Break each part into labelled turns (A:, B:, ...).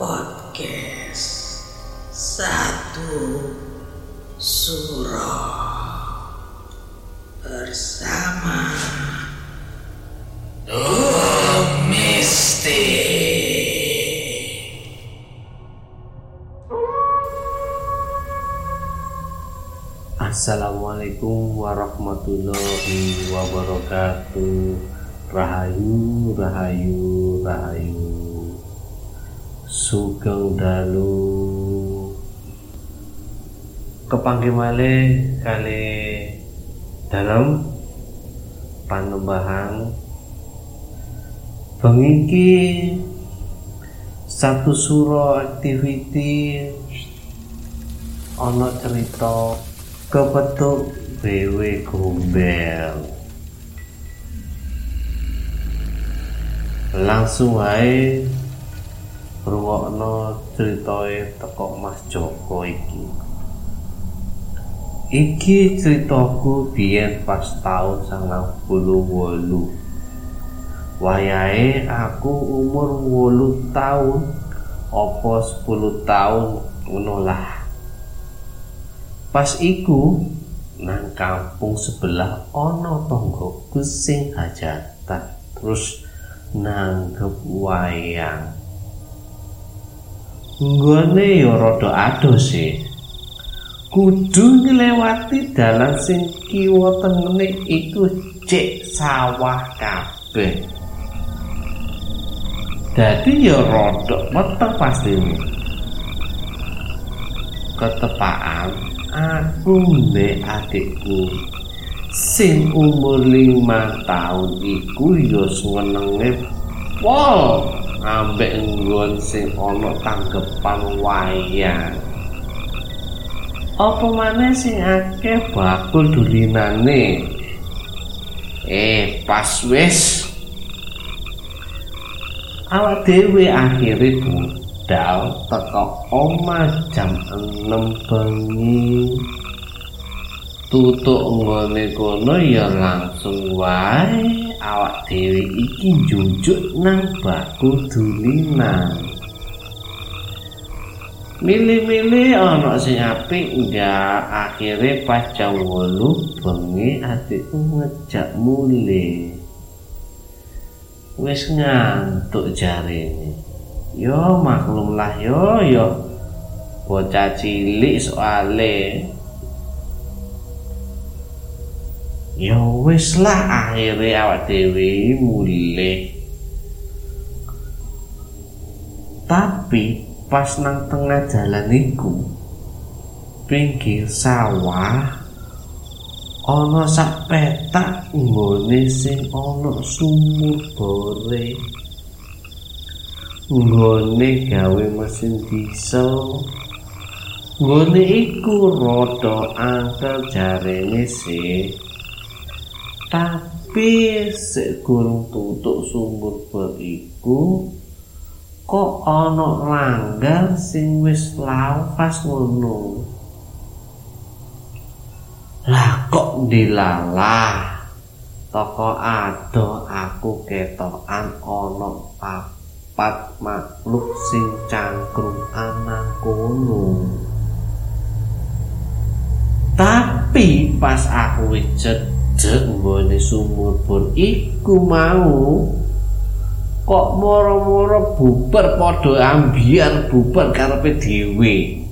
A: Podcast Satu Surah Bersama Duh Mistik.
B: Assalamualaikum warahmatullahi wabarakatuh. Rahayu, rahayu, rahayu. Sugeng dalu. Kepanggih malih kali dalam panembahan Bengiki satu suro activity ono cerita kepetuk BW Gombel. Langsung ae rungokno ceritae teko Mas Joko iki. Iki ceritaku biyen pas tahun 98 wayahe aku umur 8 tahun apa 10 tahun ngono lah. Pas iku nang kampung sebelah ana tanggaku sing hajatan. Terus nanggep wayang. Nggone ya rada adoh sih. Kudu nglewati dalan sing kiwa tengene iku cek sawah kabeh. Dadi ya rada meteng pastimu. Ketepaan aku mbek adikku sing umur lima tahun iku ya senenge pol ambek nggon sing ana tanggepan wayang apa maneh sing akeh bakul dulinane? Eh pas wis. Awak dhewe akhire budal teko omah jam 6 bengi. Tutuk nggone kono ya langsung wae awak dhewe iki njujuk nang bakul dulinan. Mili-mili ana sing apik enggak akhire pas jam 8 bengi adikku ngejak mulih wis ngantuk jarene. Yo maklum lah yo yo. Bocah cilik soale yo wis lah akhirnya awak dewi mulih. Tapi pas nang tengah jalan iku pinggir sawah ana sak petak nggone sing ana sumur bore. Nggone gawe mesin diesel. Nggone iku rada angkel jarene sih tapi sik gurung tutuk sumur beriku kok ana langgar sing wis lawas ngono? Lah kok dilalah? Toko ado aku ketokan ana papat makhluk sing cangkrung ana kono. Tapi pas aku wis cedek nggone sumur bor iku mau. Kok moro-moro bubar padha ambiar bubar karepe dhewe.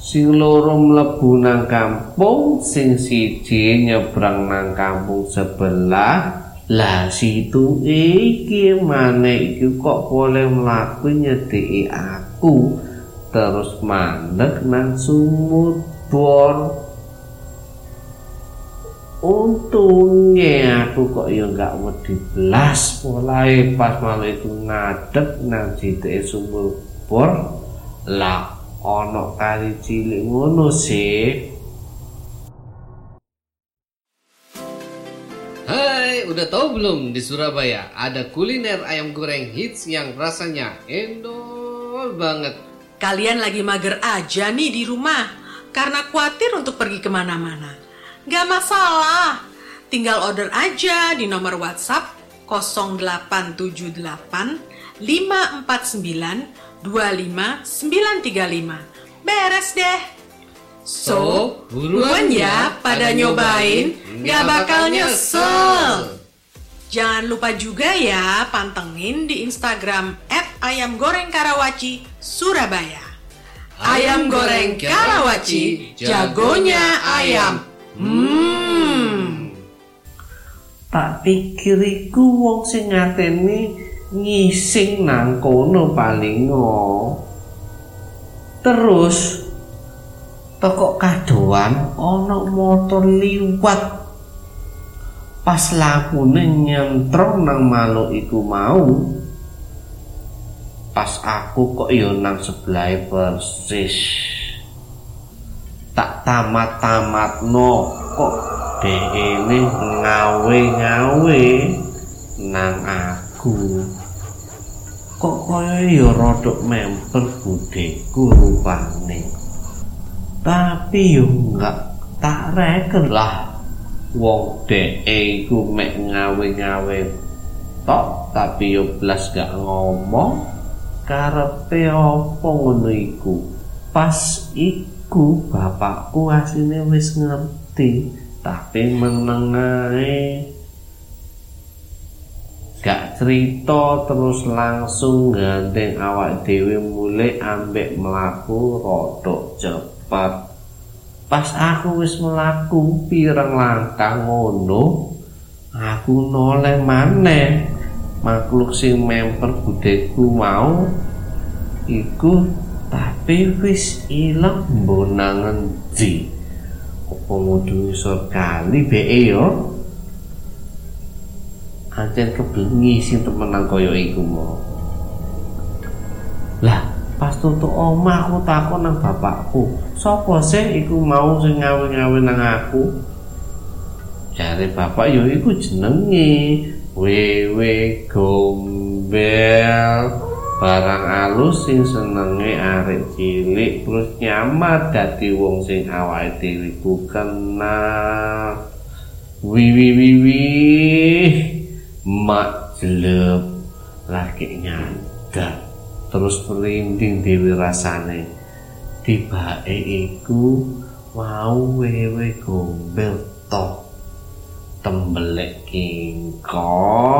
B: Sing loro mlebu nang kampung sing siji nyebrang nang kampung sebelah. Lah situ iki maneh iki kok boleh mlaku nyedeki aku. Terus mandek nang sumur bor untungnya aku kok ya nggak wedi belas mulai pas malam itu ngadep nang jitike sumur bor lah ono kali cilik ngono sih
C: Hai, udah tahu belum di Surabaya ada kuliner ayam goreng hits yang rasanya endol banget.
D: Kalian lagi mager aja nih di rumah karena khawatir untuk pergi ke mana-mana. Gak masalah, tinggal order aja di nomor WhatsApp 0878 549 25935. Beres deh. So, buruan ya pada nyobain, nggak bakal nyesel. Jangan lupa juga ya pantengin di Instagram @ayamgorengkarawaci Surabaya. Ayam goreng Karawaci, jagonya ayam. Hmm.
B: Tak pikir iku wong sing ngateni ngising nang kono palingo. Terus toko kadoan ana motor liwat. Pas lakune nyentrong nang maluk iku mau. Pas aku kok yo nang sebelah persis. Tak tamat-tamat no kok ini ngawe-ngawe nang aku. Kok kaya ya rodok memper budeku rupane. Tapi yo enggak tak reken lah. Wong dhek iku mek ngawe-ngawe tok tapi yo blas gak ngomong karepe apa ngono iku pas iku bapakku asine wis ngerti tapi meneng ae. Gak cerita terus langsung gandeng awak dhewe mulai ambek melaku rodok cepat pas aku wis melaku pirang langkah ngono aku noleh maneh. Makhluk sing memper budeku mau iku wis ilang mbonangan di apa ngudu isor kali be yo? Ancen kebengi sing temenan kaya iku lah pas tutuk omah aku takon nang bapakku sapa sih iku mau sing ngawe-ngawe nang aku? Jare bapak yo iku jenenge wewe gombel barang alus sing senenge arek cilik terus nyamar dadi wong sing awake dhewe ku kenal wiwi wiwi mak jelep lagi nyadar terus merinding dewi rasane. Tibake iku mau wewe gombel tok tembelek kingkong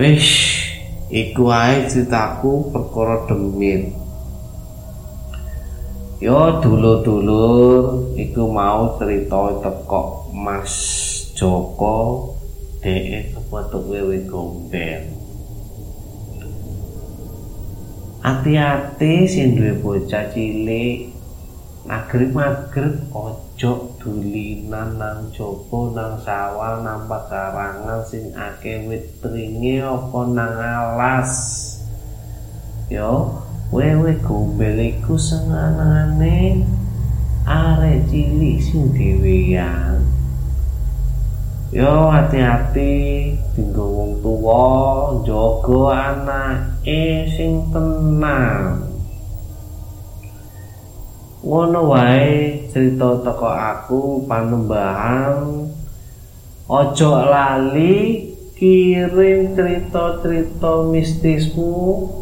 B: wis iku ae ceritaku perkara demit yo dulur-dulur iku mau cerita teko Mas Joko dhek kepetuk wewe gombel Hati-hati sing duwe bocah cilik magrib-magrib ojo dulinan nang jopo nang sawah nang pekarangan sing akeh wit pringe apa nang alas. Yo wewe gombel iku senengane arek cilik sing dhewean. Yo hati-hati tinggo wong tuwa jaga anake sing tenang ngono wae cerita teko aku panembahan ojo lali kirim cerita-cerita mistismu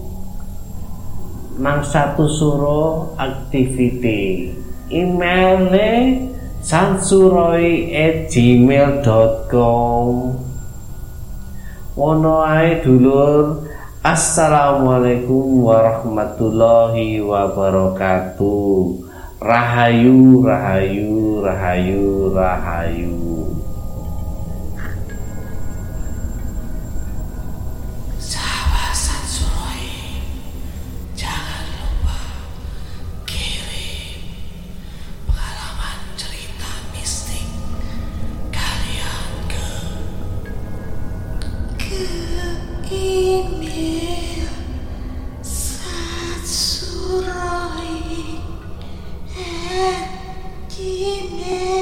B: nang satu suro activity emailnya sansuroi at gmail.com ngono ae dulur. Assalamualaikum warahmatullahi wabarakatuh Rahayu, rahayu, rahayu, rahayu.
D: Yeah.